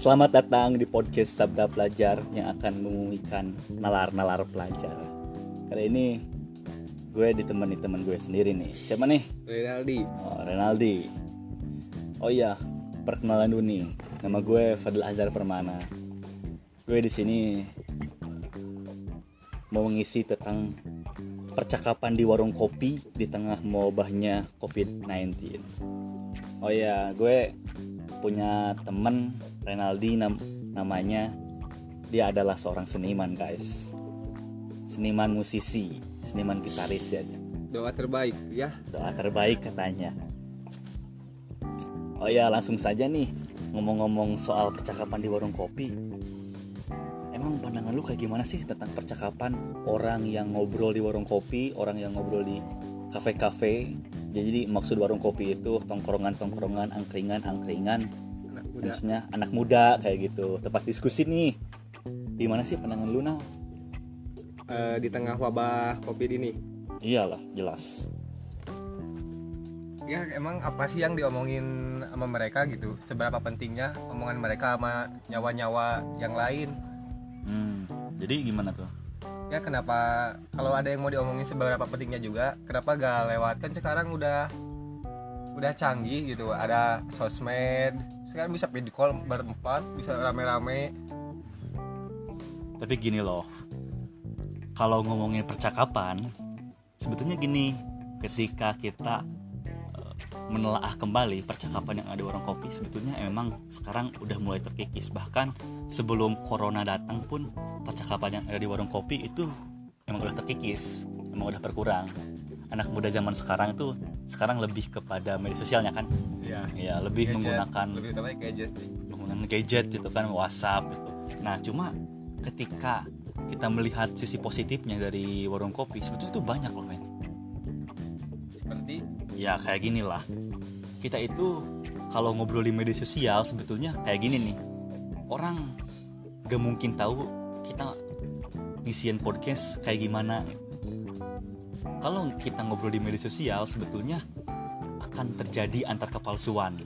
Selamat datang di podcast Sabda Pelajar yang akan mengumumkan nalar-nalar pelajar. Kali ini gue ditemani teman gue sendiri nih. Siapa nih? Renaldi. Oh, Renaldi. Oh iya, perkenalan dulu nih. Nama gue Fadil Azhar Permana. Gue di sini mau mengisi tentang percakapan di warung kopi di tengah mewabahnya COVID-19. Oh iya, gue punya temen Renaldi nam namanya dia adalah seorang seniman guys. Seniman musisi seniman gitaris ya. Doa terbaik ya. doa terbaik katanya. Oh ya langsung saja nih ngomong-ngomong soal percakapan di warung kopi. Emang pandangan lu kayak gimana sih tentang percakapan orang yang ngobrol di warung kopi orang yang ngobrol di kafe-kafe? Jadi maksud warung kopi itu tongkrongan-tongkrongan angkringan-angkringan Anak muda. maksudnya anak muda kayak gitu tempat diskusi nih gimana sih pandangan lu Nal? Eh, di tengah wabah Covid ini. iyalah jelas Ya emang apa sih yang diomongin sama mereka gitu? Seberapa pentingnya omongan mereka sama nyawa-nyawa yang lain? hmm, jadi gimana tuh Ya kenapa kalau ada yang mau diomongin seberapa pentingnya juga, kenapa gak lewat? Kan sekarang udah udah canggih gitu. Ada sosmed. Sekarang bisa video call berempat, bisa rame-rame. Tapi gini loh, kalau ngomongin percakapan, sebetulnya gini, ketika kita eh, menelaah kembali percakapan yang ada warung kopi, sebetulnya memang sekarang udah mulai terkikis. Bahkan sebelum corona datang pun percakapan yang ada di warung kopi itu emang udah terkikis, emang udah berkurang. Anak muda zaman sekarang tuh sekarang lebih kepada media sosialnya kan, Ya. ya lebih Gadget. menggunakan lebih gadget menggunakan gadget gitu kan WhatsApp gitu. Nah cuma ketika kita melihat sisi positifnya dari warung kopi sebetulnya itu banyak loh men. Seperti Ya kayak gini lah. Kita itu kalau ngobrol di media sosial sebetulnya kayak gini nih. Orang gak mungkin tahu kita ngisiin podcast kayak gimana. Kalau kita ngobrol di media sosial sebetulnya akan terjadi antar kepalsuan.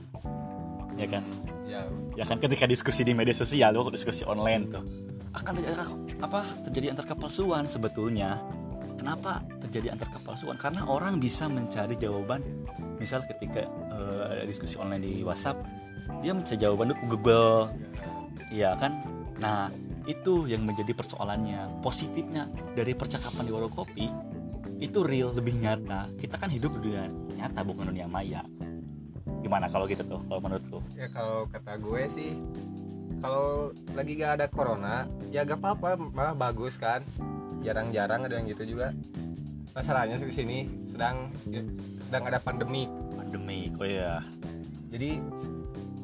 Ya kan? ya. Ya kan ketika diskusi di media sosial lo diskusi online tuh akan terjadi apa terjadi antar kepalsuan sebetulnya. Kenapa terjadi antar kepalsuan karena orang bisa mencari jawaban. Misal ketika eh, ada diskusi online di WhatsApp dia mencari jawaban ke Google. Iya kan? Nah itu yang menjadi persoalannya. Positifnya dari percakapan di warung kopi itu real lebih nyata. Kita kan hidup dunia nyata bukan dunia maya. Gimana kalau gitu tuh kalau menurut lu? Ya kalau kata gue sih kalau lagi gak ada corona ya gak apa-apa malah bagus kan. Jarang-jarang ada yang gitu juga. Masalahnya sih di sini sedang ya, sedang ada pandemi. Pandemi kok ya jadi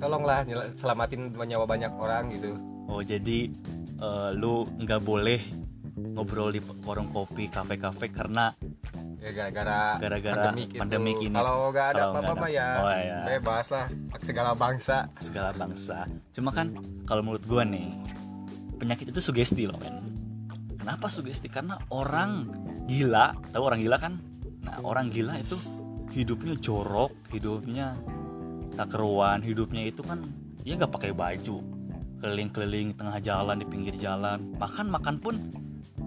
tolonglah selamatin nyawa banyak orang gitu. Oh jadi eh, lu nggak boleh ngobrol di warung kopi kafe-kafe karena ya gara-gara Gara-gara gitu. pandemik ini. kalau gak ada nggak apa-apa ya Oh, iya. bebas lah segala bangsa. Segala bangsa. Cuma kan kalau menurut gua nih penyakit itu sugesti loh men. Kenapa sugesti? Karena orang gila. Tahu orang gila kan? Nah orang gila itu hidupnya jorok hidupnya tak keruan hidupnya itu kan dia nggak pakai baju. Keliling-keliling tengah jalan di pinggir jalan. Makan makan pun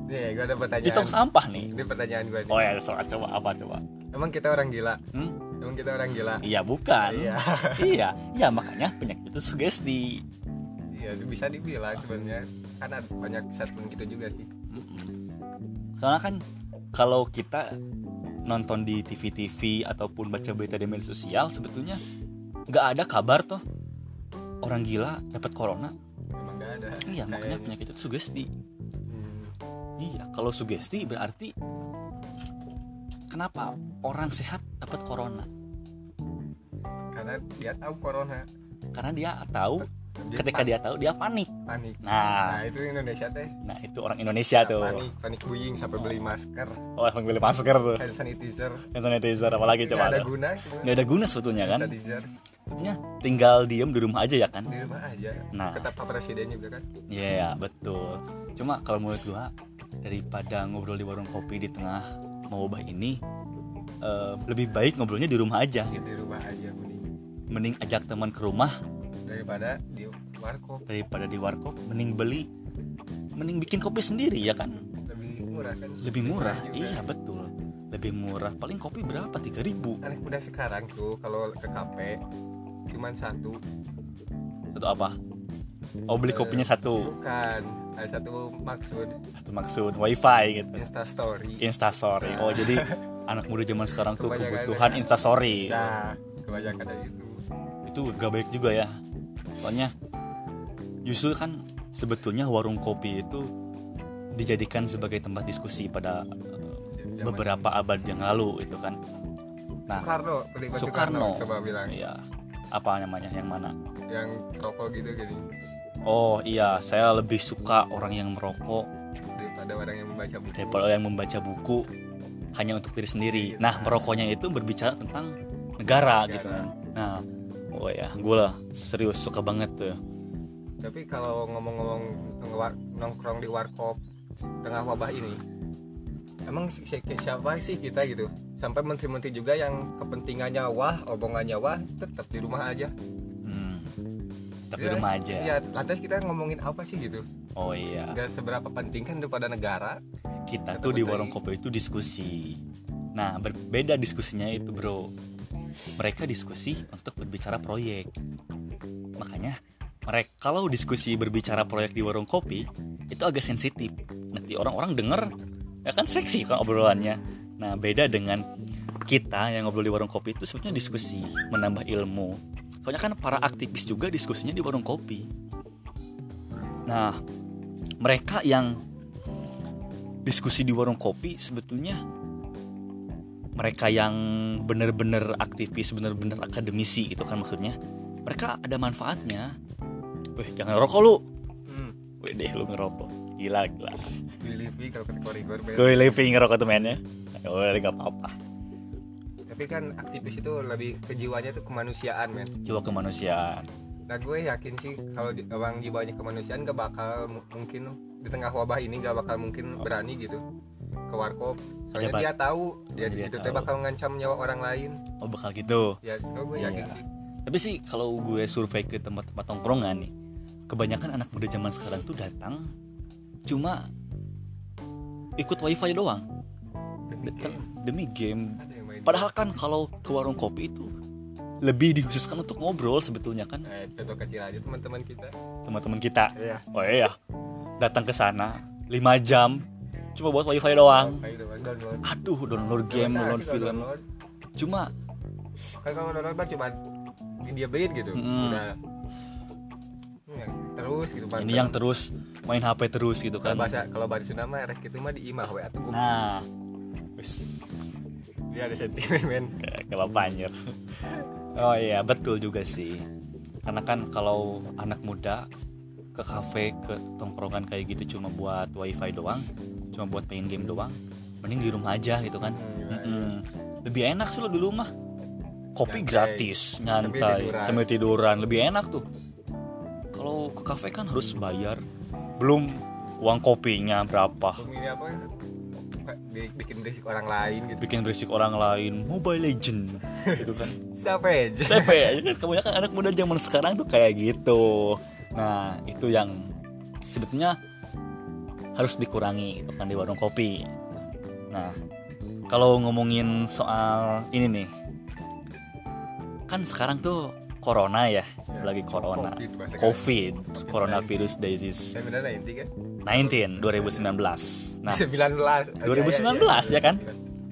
nih gue ada di pertanyaan tong sampah nih. Ini pertanyaan gue nih. Oh ya soal coba apa coba? Emang kita orang gila? Hmm? emang kita orang gila? Iya bukan. Iya. iya. Iya makanya penyakit itu sugesti. Iya, itu bisa dibilang sebenarnya. Karena banyak statement gitu juga sih. soalnya kan kalau kita nonton di TV-TV ataupun baca berita di media sosial sebetulnya nggak ada kabar tuh orang gila dapat corona. Emang gak ada. iya makanya penyakit itu sugesti iya kalau sugesti berarti kenapa orang sehat dapat corona karena dia tahu corona, karena dia tahu Dia ketika dia tahu dia panik panik. nah Nah, itu Indonesia teh. nah itu orang Indonesia tuh Panik, panik buying sampai beli masker, oh langsung beli masker tuh hand sanitizer. hand sanitizer apalagi coba ada tuh. guna, nggak ada guna sebetulnya kan sanitizer sebetulnya tinggal diem di rumah aja ya kan di rumah aja. Nah. Kata Pak Presiden juga kan. Iya betul. Cuma kalau menurut gua daripada ngobrol di warung kopi di tengah mewabah ini eh, lebih baik ngobrolnya di rumah aja. Gitu. Di rumah aja mending. Mending ajak teman ke rumah. Daripada di warkop. Daripada di warkop mending beli mending bikin kopi sendiri ya kan? Lebih murah kan? Lebih murah juga. iya betul. Lebih murah paling kopi berapa? 3000 anak muda sekarang tuh kalau ke kafe cuman satu. Itu apa? Oh beli kopinya satu. Bukan ada satu maksud. Satu maksud wifi gitu. Instastory. Instastory. Oh jadi anak muda zaman sekarang tuh kebutuhan ya. instastory. Nah kebanyakan dari itu. Itu gak baik juga ya. Soalnya justru kan sebetulnya warung kopi itu dijadikan sebagai tempat diskusi pada eh, Zaman beberapa abad yang lalu itu kan. Nah Soekarno penikmat Soekarno coba bilang. Iya. Apa namanya yang mana? Yang rokok gitu gini oh iya saya lebih suka orang yang merokok daripada orang yang membaca buku. daripada yang membaca buku hanya untuk diri sendiri. Nah merokoknya itu berbicara tentang negara, gitu kan. Nah oh ya gue lah serius suka banget tuh. Tapi kalau ngomong-ngomong nongkrong di warkop tengah wabah ini emang si- si- siapa sih kita gitu? Sampai menteri-menteri juga yang kepentingannya wah omongannya wah tetap di rumah aja. Tapi Ya, rumah aja. Ya lantas kita ngomongin apa sih gitu? Oh iya. Nggak seberapa penting kan daripada negara? Kita tuh di warung kopi itu diskusi. Nah berbeda diskusinya itu bro. Mereka diskusi untuk berbicara proyek. Makanya mereka kalau diskusi berbicara proyek di warung kopi itu agak sensitif. Nanti orang-orang denger ya kan seksi kan obrolannya. Nah beda dengan kita yang ngobrol di warung kopi itu sebetulnya diskusi menambah ilmu soalnya kan para aktivis juga diskusinya di warung kopi. Nah mereka yang diskusi di warung kopi sebetulnya mereka yang bener-bener aktivis bener-bener akademisi itu kan maksudnya mereka ada manfaatnya. Wih jangan rokok lu. Hmm. Wih deh lu ngerokok. Gila gila. Di Livi kalau Ben. Gue living ngerokok tuh mainnya Oh gak apa-apa tapi kan aktivis itu lebih kejiwaannya tuh kemanusiaan men Jiwa kemanusiaan Nah gue yakin sih kalau emang jiwanya kemanusiaan gak bakal mu- mungkin di tengah wabah ini gak bakal mungkin berani gitu ke warkop. Soalnya Ada bat- dia tahu dia, Dia itu tahu. bakal mengancam nyawa orang lain. Oh bakal gitu Ya gue yakin Iya. sih. Tapi sih kalau gue survei ke tempat-tempat tongkrongan nih Kebanyakan anak muda zaman sekarang tuh datang Cuma Ikut wifi doang Demi Datang game. demi game. Padahal kan kalau ke warung kopi itu Lebih dikhususkan untuk ngobrol sebetulnya kan Eh, contoh kecil aja teman-teman kita. Teman-teman kita Iya. Oh iya Datang ke sana 5 jam Cuma buat wifi doang Kayak doang download. Aduh download game, download kalau film download? Cuma Kan kalau download mah cuma dia beat gitu. Mm. Udah. Ya, terus gitu ini yang terus main HP terus gitu kalau kan bahasa kalau bahasa Sunda mah rek itu mah di imah we atuh Nah Wis dia ada sentimen men. Gak apa-apa anjir. Oh iya betul juga sih. Karena kan kalau anak muda ke kafe ke tongkrongan kayak gitu cuma buat wifi doang cuma buat main game doang mending di rumah aja gitu kan. Hmm, Mm-mm. lebih enak sih lo di rumah. Kopi gratis nyantai. sambil tiduran lebih enak tuh. Kalau ke kafe kan harus bayar. Belum uang kopinya berapa. Apa bikin berisik orang lain gitu. Bikin berisik orang lain. Mobile legend. Gitu kan. Siapa aja siapa ya? Kan kebanyakan anak muda zaman sekarang tuh kayak gitu. Nah itu yang sebetulnya harus dikurangi itu kan di warung kopi. Nah kalau ngomongin soal ini nih. Kan sekarang tuh corona ya. Lagi corona. Covid covid. Coronavirus disease. Saya benar nanti kan 19 2019 nah 19 2019 ya kan?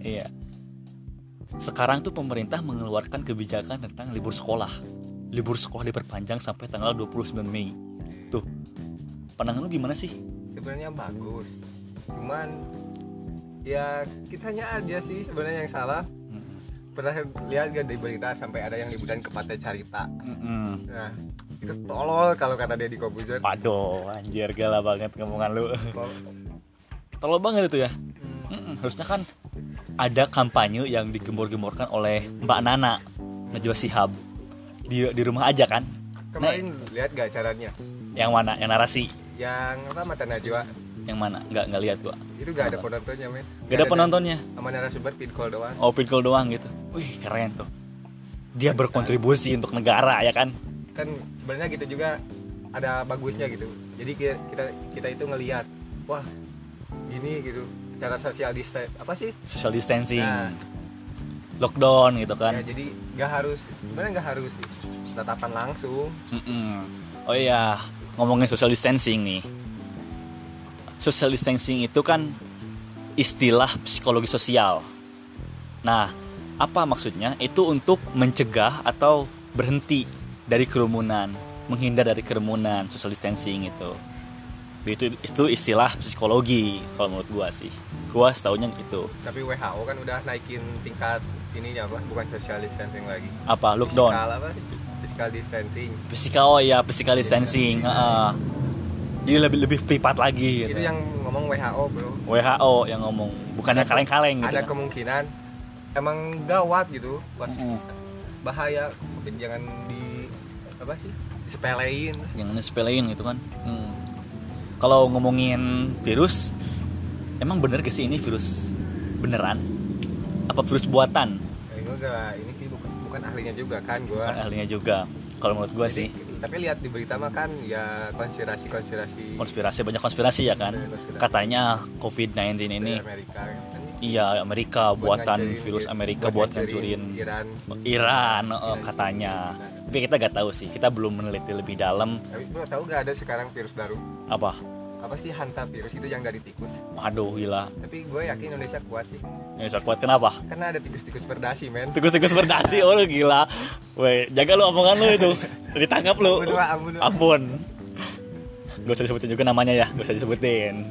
Iya. Sekarang tuh pemerintah mengeluarkan kebijakan tentang libur sekolah. Libur sekolah diperpanjang sampai tanggal 29 Mei. Tuh. Pandangan lu gimana sih? sebenarnya bagus cuman ya kitanya aja sih sebenarnya yang salah pernah lihat gak di berita sampai ada yang liburan ke pantai Carita Mm-mm. nah itu tolol kalau kata dia di Kobuzer Pado, anjir gala banget ngomongan lu. Tolol banget itu ya. Mm-mm. Harusnya kan ada kampanye yang digembor-gemborkan oleh Mbak Nana Najwa Shihab di di rumah aja kan? kemarin lihat gak caranya Yang mana? Yang narasi? yang apa mata Najwa Yang mana? Nggak nggak lihat gua. itu gak ada penontonnya men Gak ada penontonnya. sama narasumber pin call doang Oh pin call doang gitu. Wih keren tuh. Dia berkontribusi untuk negara ya kan. Kan sebenarnya gitu juga ada bagusnya gitu. Jadi kita kita, itu ngelihat wah gini gitu cara sosial distance apa sih? Social distancing. Nah. lockdown gitu kan. Ya jadi nggak harus sebenarnya nggak harus sih. Tatapan langsung. Mm-mm. oh iya ngomongin social distancing nih. Social distancing itu kan istilah psikologi sosial. Nah apa maksudnya? Itu untuk mencegah atau berhenti dari kerumunan menghindar dari kerumunan social distancing itu. Itu itu istilah psikologi kalau menurut gua sih. Gua setahunya itu. Tapi WHO kan udah naikin tingkat ininya apa bukan social distancing lagi. Apa? Lockdown? Physical apa? Physical distancing. Physical oh ya physical distancing heeh. jadi lebih lebih privat lagi gitu. itu yang ngomong WHO bro. WHO yang ngomong. Bukannya kaleng-kaleng gitu ada kan. kemungkinan emang gawat gitu. Pas Mm. bahaya. Mungkin jangan di apa sih? Disepelein. Jangan disepelein gitu kan. Hmm. kalau ngomongin virus emang bener gak sih ini virus beneran? Apa virus buatan? Ya, gue gak ini sih bukan, bukan ahlinya juga kan gue bukan ahlinya juga kalau menurut gua sih. Tapi lihat di berita mah kan ya konspirasi konspirasi. Konspirasi banyak konspirasi ya kan? Katanya COVID-19 ini Amerika kan? Iya Amerika Buat buatan virus Amerika buat ngancurin Iran. Iran oh, katanya tapi kita gak tahu sih kita belum meneliti lebih dalam. Tapi bro tahu gak ada sekarang virus baru? Apa? Apa sih hanta virus itu yang dari tikus aduh gila. Tapi gue yakin Indonesia kuat sih. Indonesia kuat kenapa? Karena ada tikus-tikus berdasi men. Tikus-tikus berdasi oh lu gila. Weh, jaga lu omongan lu itu. Ditangkap lu. Ampun, ampun, ampun. Gak usah disebutin juga namanya ya gak usah disebutin.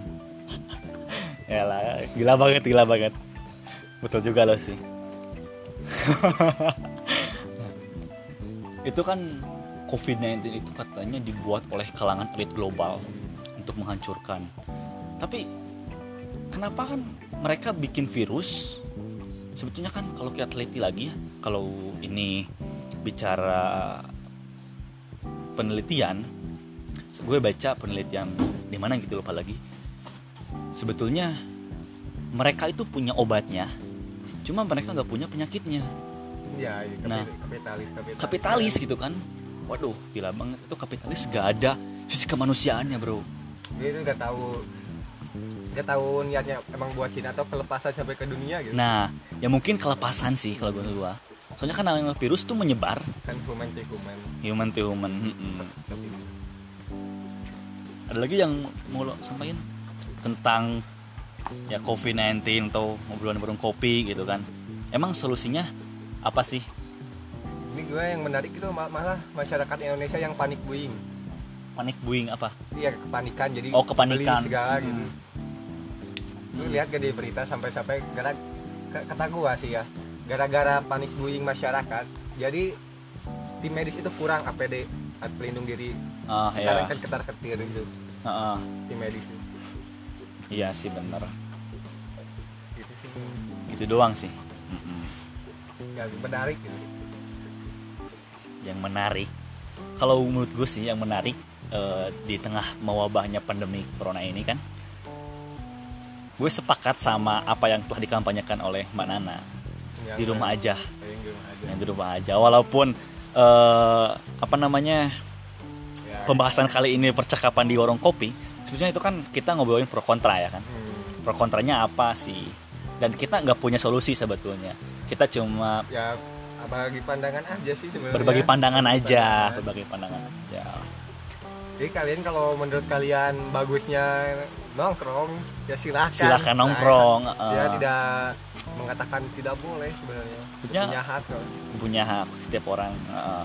Ya lah gila banget gila banget. Betul juga lo sih itu kan COVID-19 itu katanya dibuat oleh kalangan elit global untuk menghancurkan. Tapi kenapa kan mereka bikin virus? Sebetulnya kan kalau kita teliti lagi ya kalau ini bicara penelitian gue baca penelitian di mana gitu lupa lagi. Sebetulnya mereka itu punya obatnya cuma mereka nggak punya penyakitnya ya, ya Nah. kapitalis kapitalis. kapitalis gitu kan. Waduh gila banget. Itu kapitalis gak ada sisi kemanusiaannya bro. Dia itu gak tahu gak tahu niatnya emang buat Cina atau kelepasan sampai ke dunia gitu. Nah ya mungkin kelepasan sih kalau gue gua. Soalnya kan namanya virus tuh menyebar. Kan human to human. Human to human ada lagi yang mau lo sampaikan? Tentang ya COVID-19 atau ngobrolan bareng kopi gitu kan. Emang solusinya apa sih? Ini gue yang menarik itu ma- malah masyarakat Indonesia yang panik buying. Panik buying apa? Iya kepanikan jadi Oh, kepanikan. beli segala Hmm. gitu lu lihat gak di berita sampai-sampai gara kata gua sih ya gara-gara panik buying masyarakat jadi tim medis itu kurang APD alat pelindung diri. Ah sekarang ya kan ketar ketir gitu. Heeh. tim medis. Iya sih bener. Gitu sih. Itu doang sih. Mm-mm. Ya menarik gitu. Yang menarik kalau menurut gue sih yang menarik eh, di tengah mewabahnya pandemi corona ini kan gue sepakat sama apa yang telah dikampanyekan oleh Mbak Nana. Yang di rumah aja. Yang di rumah aja. Yang di rumah aja. Walaupun eh, apa namanya ya, pembahasan kali ini percakapan di warung kopi sebetulnya itu kan kita ngobrolin pro kontra ya kan. Hmm, pro kontranya apa sih? Dan kita nggak punya solusi sebetulnya kita cuma ya bagi pandangan aja sih sebenarnya berbagi pandangan aja Pandangan. berbagi pandangan aja Jadi kalian kalau menurut kalian bagusnya nongkrong ya silahkan. Silahkan nongkrong, Nah, uh. ya tidak mengatakan tidak boleh sebenarnya. Punya- Punya hak kok. punya hak setiap orang Heeh.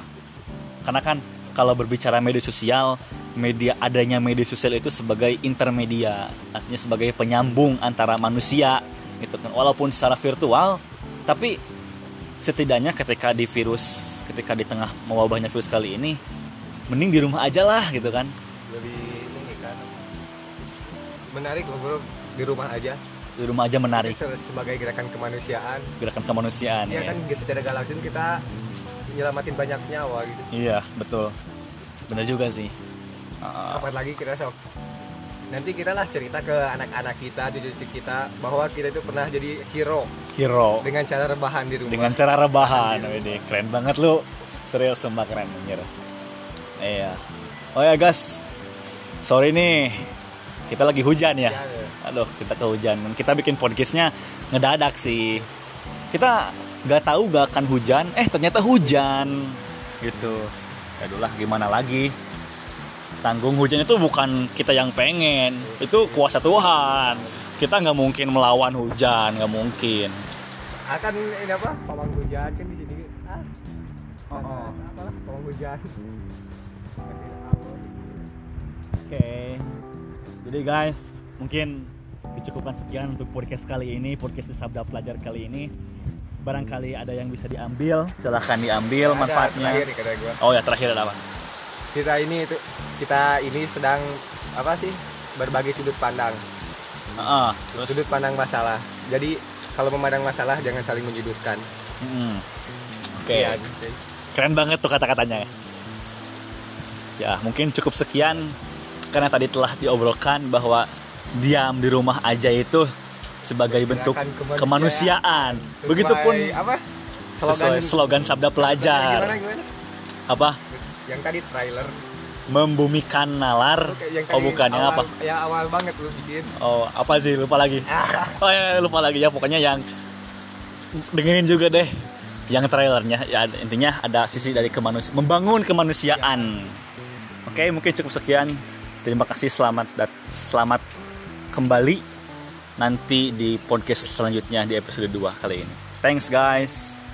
karena kan kalau berbicara media sosial media adanya media sosial itu sebagai intermedia artinya sebagai penyambung antara manusia gitu kan walaupun secara virtual tapi setidaknya ketika di virus ketika di tengah mewabahnya virus kali ini mending di rumah aja lah gitu kan Lebih ini kan. Menarik loh bro di rumah aja. di rumah aja menarik Se- Sebagai gerakan kemanusiaan. gerakan kemanusiaan Ya ya kan secara gak langsung kita nyelamatin banyak nyawa gitu. iya betul benar juga sih Heeh. Kapan lagi kita sok nanti kita lah cerita ke anak-anak kita, cucu-cucu kita bahwa kita itu pernah jadi hero hero dengan cara rebahan di rumah. dengan cara rebahan ini keren banget lu serius sumpah keren anjir iya Oh ya guys, sorry nih, kita lagi hujan ya. Ya, ya. Aduh, kita kehujanan. Kita bikin podcastnya ngedadak sih. Kita nggak tahu gak akan hujan, eh ternyata hujan, gitu. Ya lah, gimana lagi? Tanggung hujan itu bukan kita yang pengen, itu kuasa Tuhan. Kita nggak mungkin melawan hujan, nggak mungkin. akan ini apa pawang hujan kan di sini ah Oh, oh. apa pawang hujan Oke. Jadi guys, mungkin dicukupkan sekian untuk podcast kali ini, podcast di Sabda Pelajar kali ini. Barangkali ada yang bisa diambil, silahkan diambil manfaatnya. terakhir Oh ya terakhir ada apa? Kita ini itu kita ini sedang apa sih berbagi sudut pandang Heeh, terus sudut pandang masalah jadi kalau memandang masalah jangan saling menyudutkan Mm. Oke, Iya, gitu. keren banget tuh kata-katanya. Ya, mungkin cukup sekian karena tadi telah diobrolkan bahwa diam di rumah aja itu sebagai bentuk kemanusiaan. Sesuai Begitupun apa sesuai slogan Sabda Pelajar. gimana, gimana? Apa? Yang tadi trailer Membumikan nalar. Yang Oh, bukannya awal, apa? ya awal banget lu bikin Oh, apa sih? Lupa lagi. Oh ya, lupa lagi ya. Pokoknya yang dengerin juga deh yang trailernya ya intinya ada sisi dari kemanusiaan membangun kemanusiaan oke mungkin cukup sekian terima kasih selamat dat selamat kembali nanti di podcast selanjutnya di episode 2 kali ini thanks guys